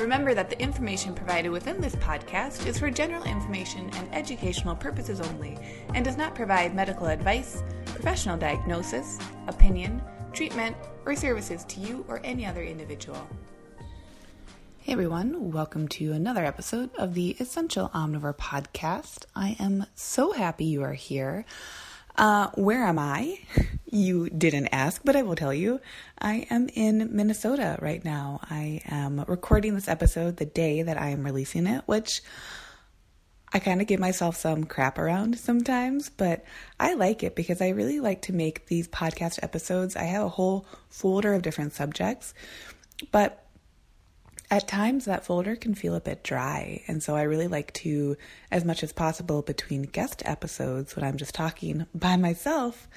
Remember that the information provided within this podcast is for general information and educational purposes only and does not provide medical advice, professional diagnosis, opinion, treatment, or services to you or any other individual. Hey everyone, welcome to another episode of the Essential Omnivore podcast. I am so happy you are here. Uh, where am I? You didn't ask, but I will tell you. I am in Minnesota right now. I am recording this episode the day that I am releasing it, which I kind of give myself some crap around sometimes, but I like it because I really like to make these podcast episodes. I have a whole folder of different subjects, but at times that folder can feel a bit dry. And so I really like to, as much as possible between guest episodes when I'm just talking by myself,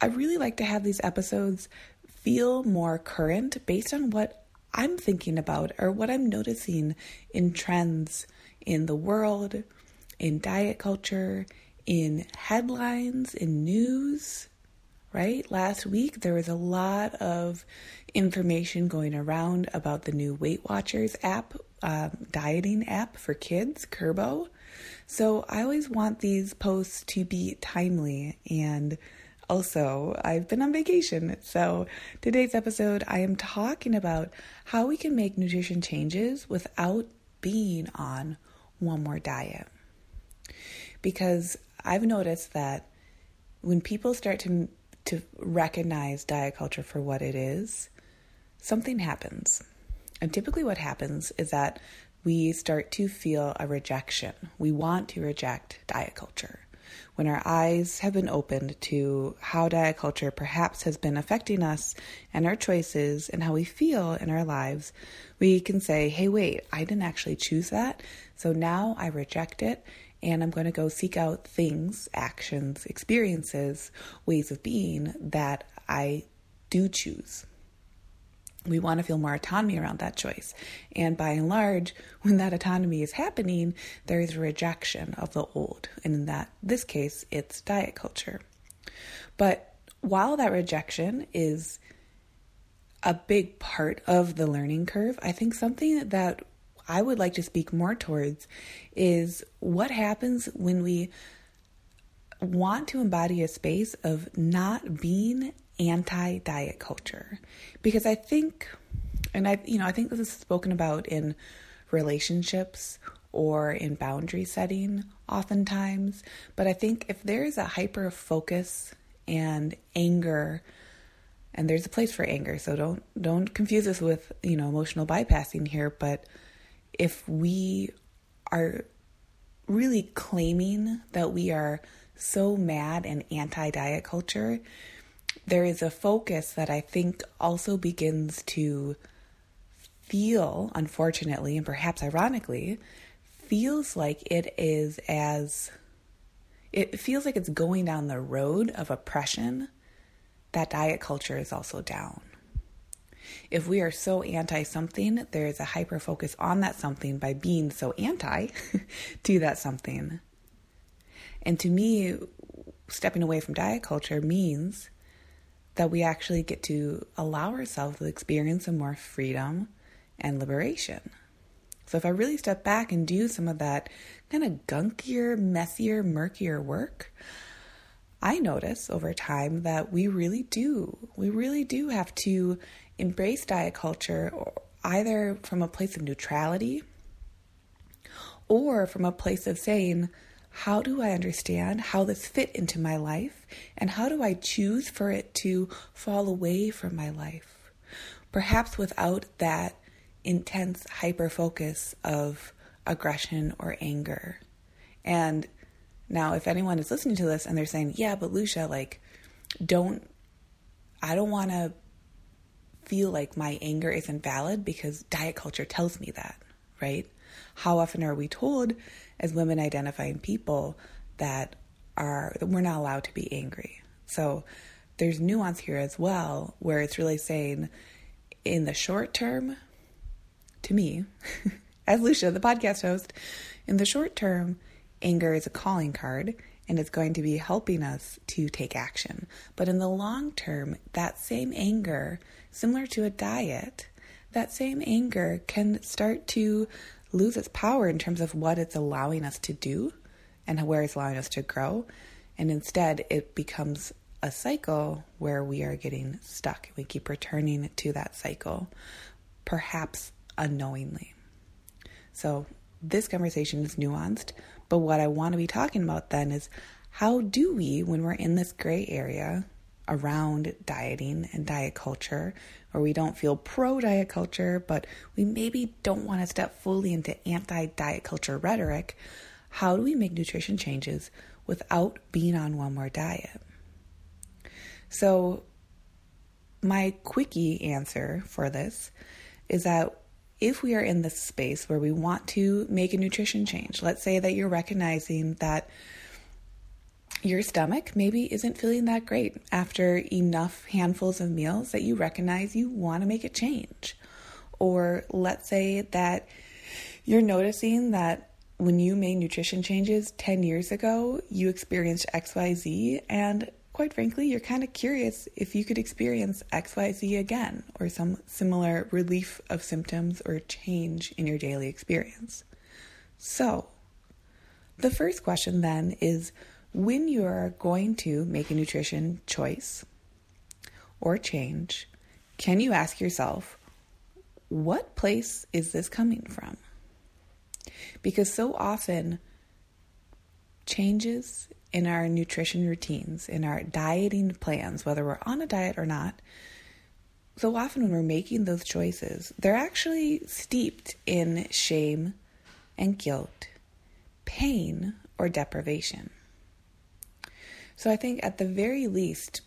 I really like to have these episodes feel more current based on what I'm thinking about or what I'm noticing in trends in the world, in diet culture, in headlines, in news, right? Last week, there was a lot of information going around about the new Weight Watchers app, um, dieting app for kids, Kurbo. So I always want these posts to be timely and also, I've been on vacation. So, today's episode, I am talking about how we can make nutrition changes without being on one more diet. Because I've noticed that when people start to to recognize diet culture for what it is, something happens. And typically, what happens is that we start to feel a rejection. We want to reject diet culture. When our eyes have been opened to how diet culture perhaps has been affecting us and our choices and how we feel in our lives, we can say, hey, wait, I didn't actually choose that. So now I reject it and I'm going to go seek out things, actions, experiences, ways of being that I do choose. We want to feel more autonomy around that choice. And by and large, when that autonomy is happening, there is a rejection of the old. And in that this case, it's diet culture. But while that rejection is a big part of the learning curve, I think something that I would like to speak more towards is what happens when we want to embody a space of not being anti diet culture. Because I think, and I, you know, I think this is spoken about in relationships or in boundary setting oftentimes, but I think if there is a hyper focus and anger, and there's a place for anger, so don't don't confuse this with you know emotional bypassing here, but if we are really claiming that we are so mad and anti diet culture, there is a focus that I think also begins to feel, unfortunately, and perhaps ironically, feels like it is as it feels like it's going down the road of oppression that diet culture is also down. If we are so anti something, there is a hyper focus on that something by being so anti to that something. And to me, stepping away from diet culture means that we actually get to allow ourselves to experience some more freedom and liberation. So, if I really step back and do some of that kind of gunkier, messier, murkier work, I notice over time that we really do, we really do have to embrace diet culture either from a place of neutrality or from a place of saying, how do I understand how this fit into my life and how do I choose for it to fall away from my life? Perhaps without that intense hyper focus of aggression or anger. And now, if anyone is listening to this and they're saying, yeah, but Lucia, like, don't, I don't want to feel like my anger isn't valid because diet culture tells me that, right? How often are we told as women identifying people that are we're not allowed to be angry. So there's nuance here as well where it's really saying in the short term to me as Lucia the podcast host in the short term anger is a calling card and it's going to be helping us to take action. But in the long term, that same anger, similar to a diet, that same anger can start to lose its power in terms of what it's allowing us to do and where it's allowing us to grow. And instead, it becomes a cycle where we are getting stuck. We keep returning to that cycle, perhaps unknowingly. So, this conversation is nuanced, but what I want to be talking about then is how do we, when we're in this gray area around dieting and diet culture, or we don't feel pro diet culture, but we maybe don't want to step fully into anti diet culture rhetoric, how do we make nutrition changes without being on one more diet? So, my quickie answer for this is that if we are in this space where we want to make a nutrition change, let's say that you're recognizing that your stomach maybe isn't feeling that great after enough handfuls of meals that you recognize you want to make a change. Or let's say that you're noticing that when you made nutrition changes 10 years ago, you experienced XYZ and quite frankly, you're kind of curious if you could experience XYZ again or some similar relief of symptoms or change in your daily experience. So, the first question then is when you are going to make a nutrition choice or change, can you ask yourself, what place is this coming from? Because so often, changes in our nutrition routines, in our dieting plans, whether we're on a diet or not, so often when we're making those choices, they're actually steeped in shame and guilt, pain, or deprivation. So I think at the very least,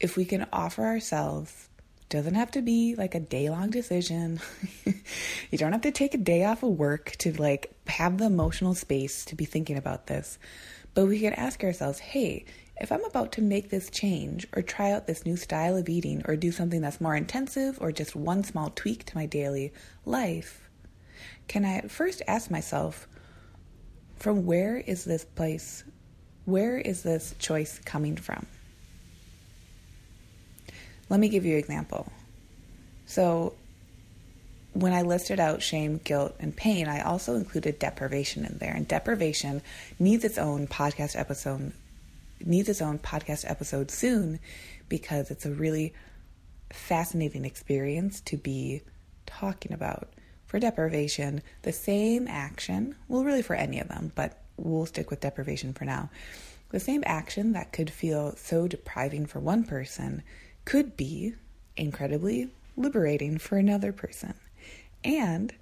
if we can offer ourselves, doesn't have to be like a day long decision. you don't have to take a day off of work to like have the emotional space to be thinking about this. But we can ask ourselves hey, if I'm about to make this change or try out this new style of eating or do something that's more intensive or just one small tweak to my daily life, can I first ask myself, from where is this place? Where is this choice coming from? Let me give you an example. So, when I listed out shame, guilt, and pain, I also included deprivation in there. And deprivation needs its own podcast episode needs its own podcast episode soon because it's a really fascinating experience to be talking about. For deprivation, the same action, well, really for any of them, but we'll stick with deprivation for now. The same action that could feel so depriving for one person could be incredibly liberating for another person. And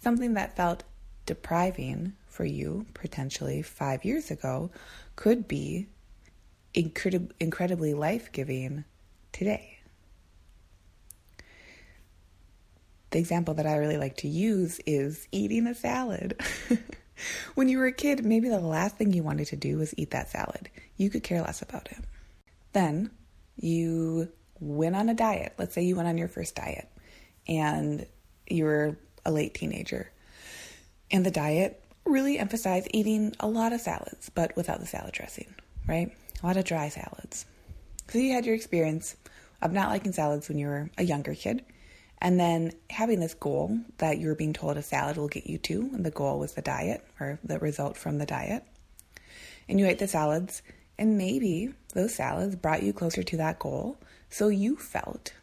something that felt depriving for you potentially five years ago could be incredib- incredibly life giving today. The example that I really like to use is eating a salad. when you were a kid, maybe the last thing you wanted to do was eat that salad. You could care less about it. Then you went on a diet. Let's say you went on your first diet and you were a late teenager. And the diet really emphasized eating a lot of salads, but without the salad dressing, right? A lot of dry salads. So you had your experience of not liking salads when you were a younger kid, and then having this goal that you're being told a salad will get you to, and the goal was the diet or the result from the diet. And you ate the salads, and maybe those salads brought you closer to that goal, so you felt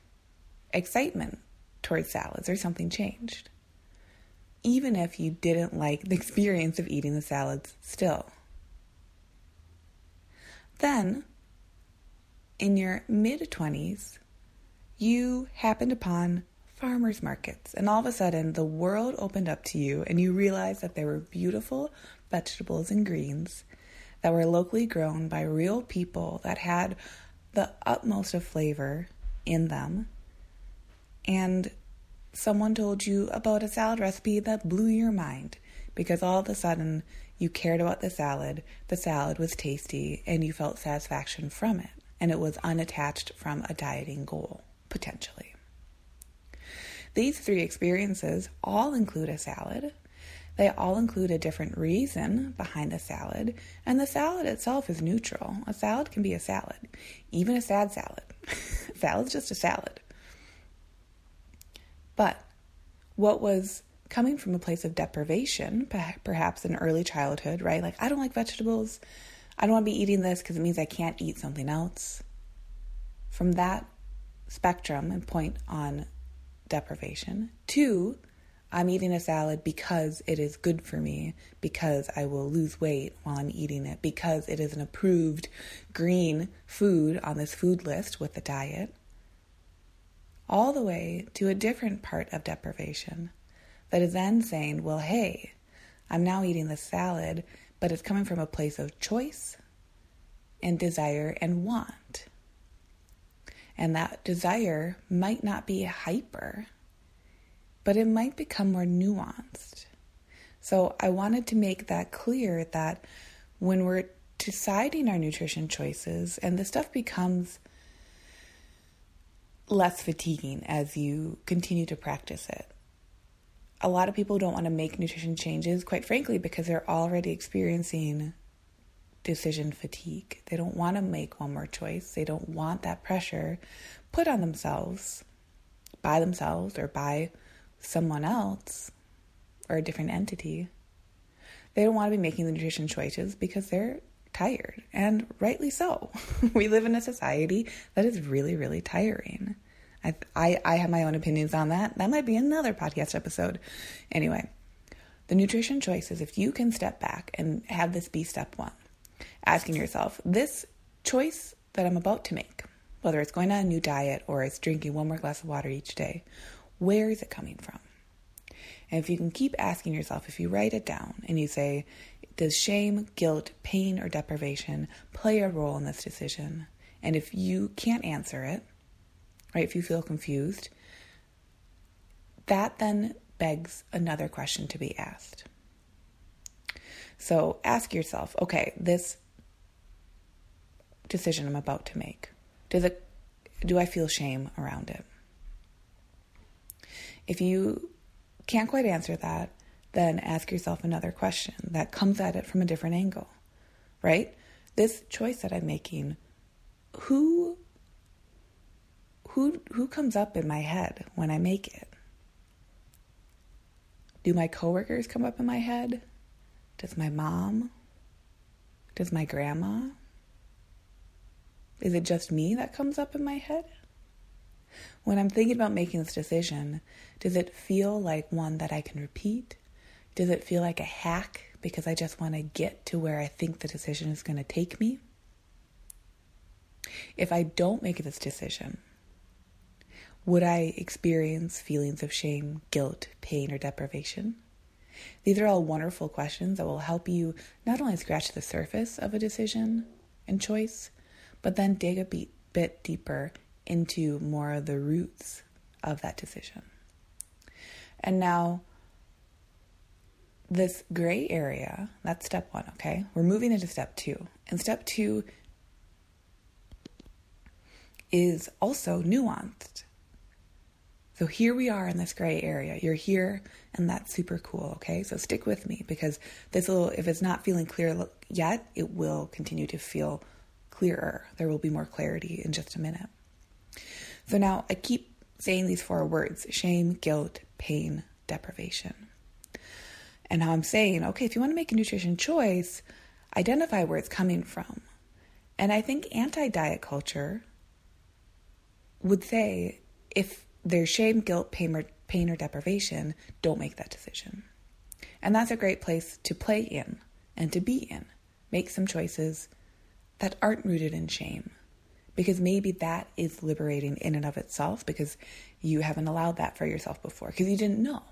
excitement towards salads or something changed. Even if you didn't like the experience of eating the salads still. Then, in your mid 20s, you happened upon farmers markets, and all of a sudden the world opened up to you, and you realized that there were beautiful vegetables and greens that were locally grown by real people that had the utmost of flavor in them and someone told you about a salad recipe that blew your mind. because all of a sudden you cared about the salad, the salad was tasty, and you felt satisfaction from it, and it was unattached from a dieting goal, potentially. These three experiences all include a salad. They all include a different reason behind the salad, and the salad itself is neutral. A salad can be a salad, even a sad salad. Salad's just a salad. But what was coming from a place of deprivation, perhaps in early childhood, right? Like, I don't like vegetables. I don't want to be eating this because it means I can't eat something else. From that spectrum and point on deprivation. Two, I'm eating a salad because it is good for me, because I will lose weight while I'm eating it, because it is an approved green food on this food list with the diet. All the way to a different part of deprivation that is then saying, well, hey, I'm now eating this salad, but it's coming from a place of choice and desire and want. And that desire might not be hyper, but it might become more nuanced. So I wanted to make that clear that when we're deciding our nutrition choices, and the stuff becomes less fatiguing as you continue to practice it. A lot of people don't want to make nutrition changes, quite frankly, because they're already experiencing decision fatigue. They don't want to make one more choice. They don't want that pressure put on themselves by themselves or by someone else or a different entity. They don't want to be making the nutrition choices because they're tired, and rightly so. we live in a society that is really, really tiring. I, I, I have my own opinions on that. That might be another podcast episode. Anyway, the nutrition choices, if you can step back and have this be step one, asking yourself, this choice that I'm about to make, whether it's going on a new diet or it's drinking one more glass of water each day, where is it coming from? And if you can keep asking yourself, if you write it down and you say, does shame, guilt, pain, or deprivation play a role in this decision? And if you can't answer it, right, if you feel confused, that then begs another question to be asked. So ask yourself, okay, this decision I'm about to make, does it do I feel shame around it? If you can't quite answer that, then ask yourself another question that comes at it from a different angle, right? This choice that I'm making, who who who comes up in my head when I make it? Do my coworkers come up in my head? Does my mom? Does my grandma? Is it just me that comes up in my head? When I'm thinking about making this decision, does it feel like one that I can repeat? Does it feel like a hack because I just want to get to where I think the decision is going to take me? If I don't make this decision, would I experience feelings of shame, guilt, pain, or deprivation? These are all wonderful questions that will help you not only scratch the surface of a decision and choice, but then dig a bit deeper into more of the roots of that decision. And now, this gray area, that's step one, okay? We're moving into step two. And step two is also nuanced. So here we are in this gray area. You're here, and that's super cool, okay? So stick with me because this will, if it's not feeling clear yet, it will continue to feel clearer. There will be more clarity in just a minute. So now I keep saying these four words shame, guilt, pain, deprivation. And now I'm saying, okay, if you want to make a nutrition choice, identify where it's coming from. And I think anti diet culture would say if there's shame, guilt, pain or, pain, or deprivation, don't make that decision. And that's a great place to play in and to be in. Make some choices that aren't rooted in shame. Because maybe that is liberating in and of itself because you haven't allowed that for yourself before because you didn't know.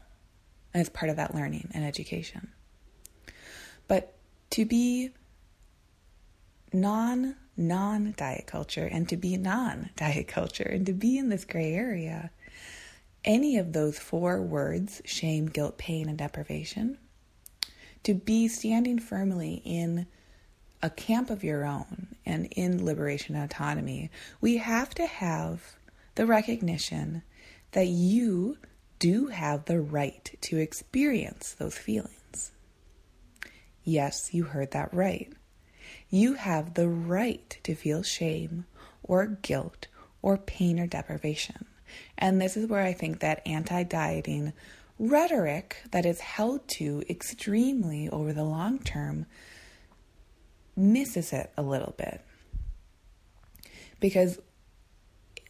And it's part of that learning and education. But to be non non diet culture and to be non diet culture and to be in this gray area, any of those four words shame, guilt, pain, and deprivation to be standing firmly in a camp of your own and in liberation and autonomy, we have to have the recognition that you do have the right to experience those feelings. Yes, you heard that right. You have the right to feel shame or guilt or pain or deprivation. And this is where I think that anti dieting rhetoric that is held to extremely over the long term misses it a little bit. Because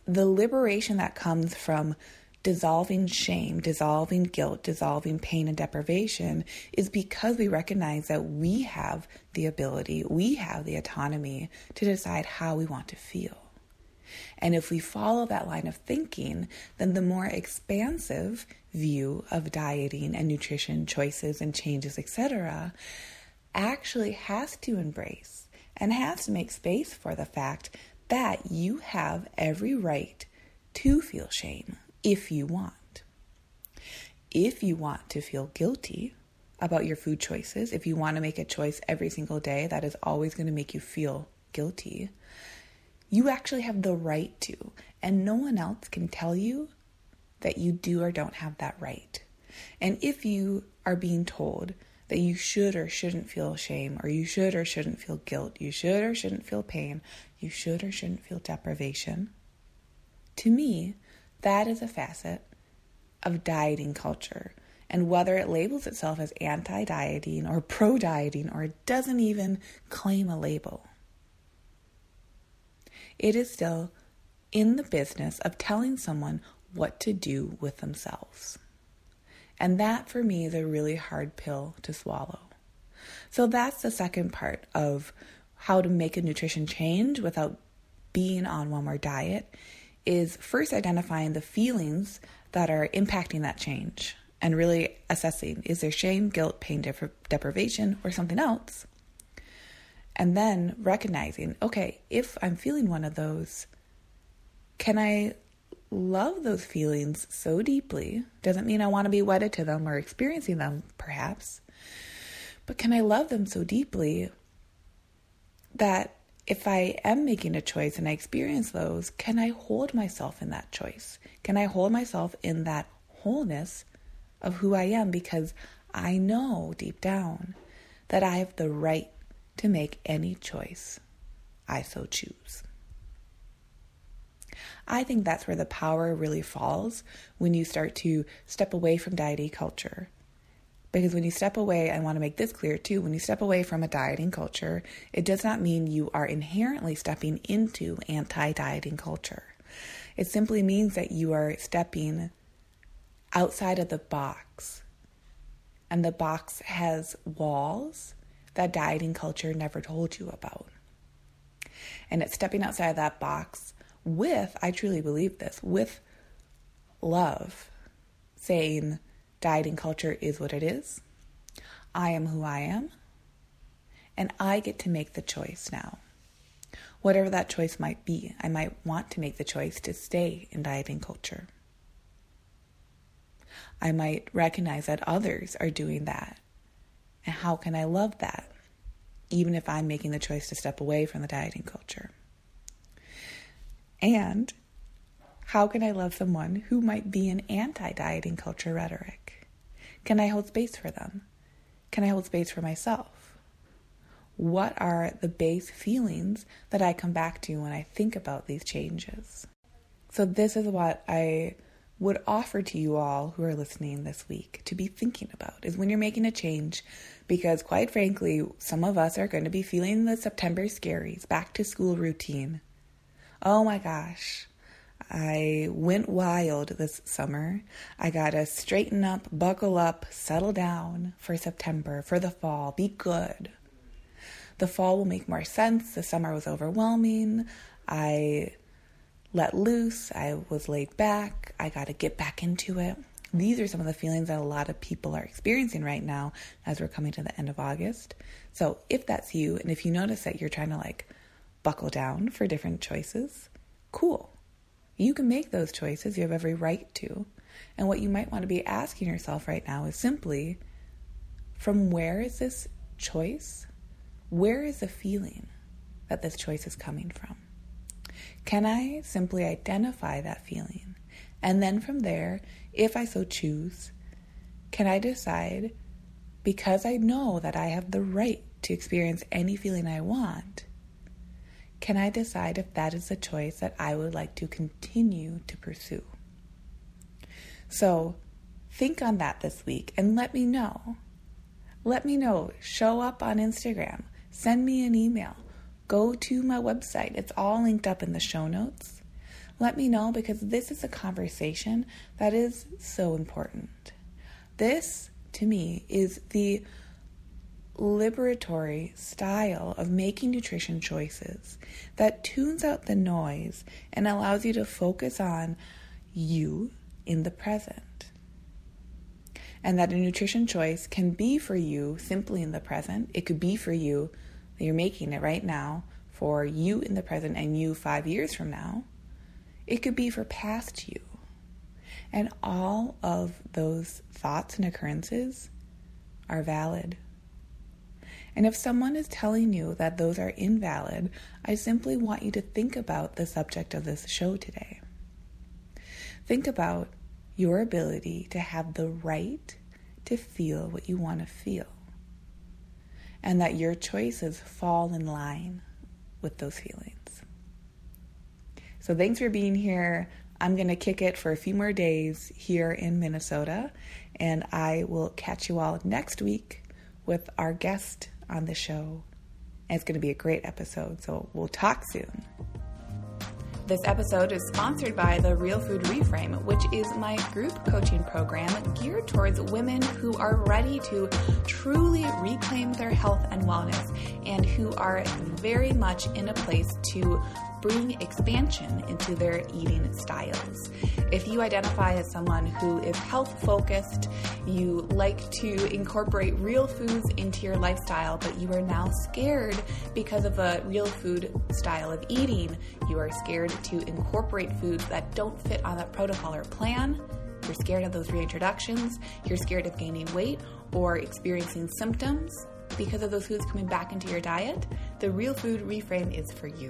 the liberation that comes from dissolving shame, dissolving guilt, dissolving pain and deprivation is because we recognize that we have the ability, we have the autonomy to decide how we want to feel. And if we follow that line of thinking, then the more expansive view of dieting and nutrition choices and changes, etc., actually has to embrace and has to make space for the fact that you have every right to feel shame if you want. If you want to feel guilty about your food choices, if you want to make a choice every single day that is always going to make you feel guilty, you actually have the right to, and no one else can tell you that you do or don't have that right. And if you are being told that you should or shouldn't feel shame, or you should or shouldn't feel guilt, you should or shouldn't feel pain, you should or shouldn't feel deprivation, to me, that is a facet of dieting culture. And whether it labels itself as anti dieting or pro dieting or it doesn't even claim a label, it is still in the business of telling someone what to do with themselves. And that for me is a really hard pill to swallow. So that's the second part of how to make a nutrition change without being on one more diet is first identifying the feelings that are impacting that change and really assessing is there shame, guilt, pain, depri- deprivation, or something else? And then recognizing, okay, if I'm feeling one of those, can I love those feelings so deeply? Doesn't mean I want to be wedded to them or experiencing them, perhaps, but can I love them so deeply that if I am making a choice and I experience those, can I hold myself in that choice? Can I hold myself in that wholeness of who I am? Because I know deep down that I have the right to make any choice I so choose. I think that's where the power really falls when you start to step away from dieting culture because when you step away, I want to make this clear too when you step away from a dieting culture, it does not mean you are inherently stepping into anti dieting culture. It simply means that you are stepping outside of the box. And the box has walls that dieting culture never told you about. And it's stepping outside of that box with, I truly believe this, with love, saying, Dieting culture is what it is. I am who I am. And I get to make the choice now. Whatever that choice might be, I might want to make the choice to stay in dieting culture. I might recognize that others are doing that. And how can I love that, even if I'm making the choice to step away from the dieting culture? And how can I love someone who might be an anti dieting culture rhetoric? Can I hold space for them? Can I hold space for myself? What are the base feelings that I come back to when I think about these changes? So, this is what I would offer to you all who are listening this week to be thinking about is when you're making a change, because quite frankly, some of us are going to be feeling the September scaries, back to school routine. Oh my gosh, I went wild this summer. I got to straighten up, buckle up, settle down for September, for the fall, be good. The fall will make more sense. The summer was overwhelming. I let loose. I was laid back. I got to get back into it. These are some of the feelings that a lot of people are experiencing right now as we're coming to the end of August. So, if that's you, and if you notice that you're trying to like buckle down for different choices, cool you can make those choices, you have every right to. And what you might want to be asking yourself right now is simply from where is this choice? Where is the feeling that this choice is coming from? Can I simply identify that feeling? And then from there, if I so choose, can I decide because I know that I have the right to experience any feeling I want? Can I decide if that is a choice that I would like to continue to pursue? So, think on that this week and let me know. Let me know. Show up on Instagram. Send me an email. Go to my website. It's all linked up in the show notes. Let me know because this is a conversation that is so important. This, to me, is the liberatory style of making nutrition choices that tunes out the noise and allows you to focus on you in the present. And that a nutrition choice can be for you simply in the present. It could be for you that you're making it right now for you in the present and you five years from now. It could be for past you. And all of those thoughts and occurrences are valid. And if someone is telling you that those are invalid, I simply want you to think about the subject of this show today. Think about your ability to have the right to feel what you want to feel, and that your choices fall in line with those feelings. So, thanks for being here. I'm going to kick it for a few more days here in Minnesota, and I will catch you all next week with our guest on the show. And it's going to be a great episode, so we'll talk soon. This episode is sponsored by the Real Food Reframe, which is my group coaching program geared towards women who are ready to truly reclaim their health and wellness and who are very much in a place to bring expansion into their eating styles. If you identify as someone who is health focused, you like to incorporate real foods into your lifestyle, but you are now scared because of a real food style of eating, you are scared to incorporate foods that don't fit on that protocol or plan. You're scared of those reintroductions, you're scared of gaining weight or experiencing symptoms because of those foods coming back into your diet, the Real Food Reframe is for you.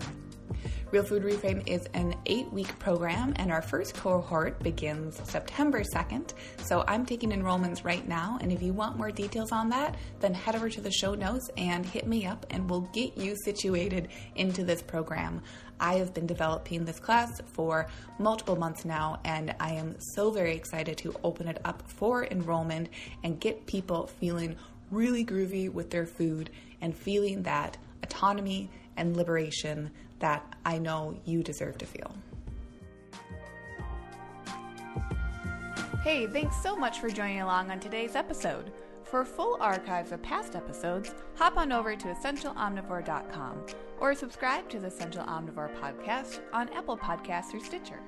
Real Food Reframe is an eight week program, and our first cohort begins September 2nd. So I'm taking enrollments right now, and if you want more details on that, then head over to the show notes and hit me up, and we'll get you situated into this program. I have been developing this class for multiple months now, and I am so very excited to open it up for enrollment and get people feeling really groovy with their food and feeling that autonomy and liberation that I know you deserve to feel. Hey, thanks so much for joining along on today's episode. For full archives of past episodes, hop on over to essentialomnivore.com or subscribe to the Essential Omnivore podcast on Apple Podcasts or Stitcher.